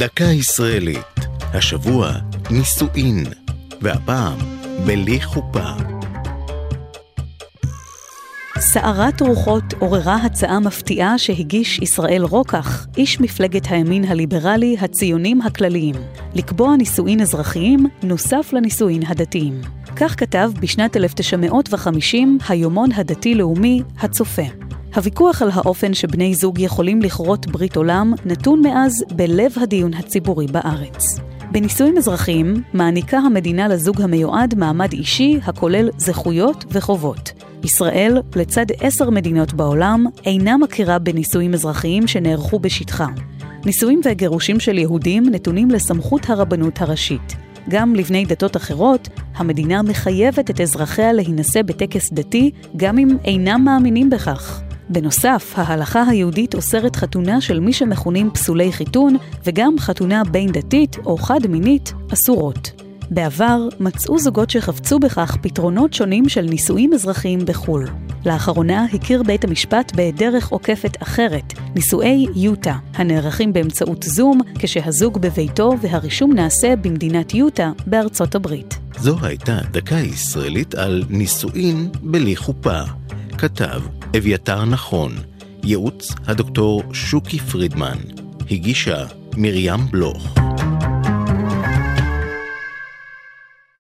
דקה ישראלית, השבוע נישואין, והפעם בלי חופה. סערת רוחות עוררה הצעה מפתיעה שהגיש ישראל רוקח, איש מפלגת הימין הליברלי הציונים הכלליים, לקבוע נישואין אזרחיים נוסף לנישואין הדתיים. כך כתב בשנת 1950 היומון הדתי-לאומי, הצופה. הוויכוח על האופן שבני זוג יכולים לכרות ברית עולם נתון מאז בלב הדיון הציבורי בארץ. בנישואים אזרחיים מעניקה המדינה לזוג המיועד מעמד אישי הכולל זכויות וחובות. ישראל, לצד עשר מדינות בעולם, אינה מכירה בנישואים אזרחיים שנערכו בשטחה. נישואים וגירושים של יהודים נתונים לסמכות הרבנות הראשית. גם לבני דתות אחרות, המדינה מחייבת את אזרחיה להינשא בטקס דתי, גם אם אינם מאמינים בכך. בנוסף, ההלכה היהודית אוסרת חתונה של מי שמכונים פסולי חיתון, וגם חתונה בין דתית או חד-מינית אסורות. בעבר מצאו זוגות שחפצו בכך פתרונות שונים של נישואים אזרחיים בחו"ל. לאחרונה הכיר בית המשפט בדרך עוקפת אחרת, נישואי יוטה, הנערכים באמצעות זום כשהזוג בביתו והרישום נעשה במדינת יוטה בארצות הברית. זו הייתה דקה ישראלית על נישואין בלי חופה. כתב אביתר נכון, ייעוץ הדוקטור שוקי פרידמן, הגישה מרים בלוך.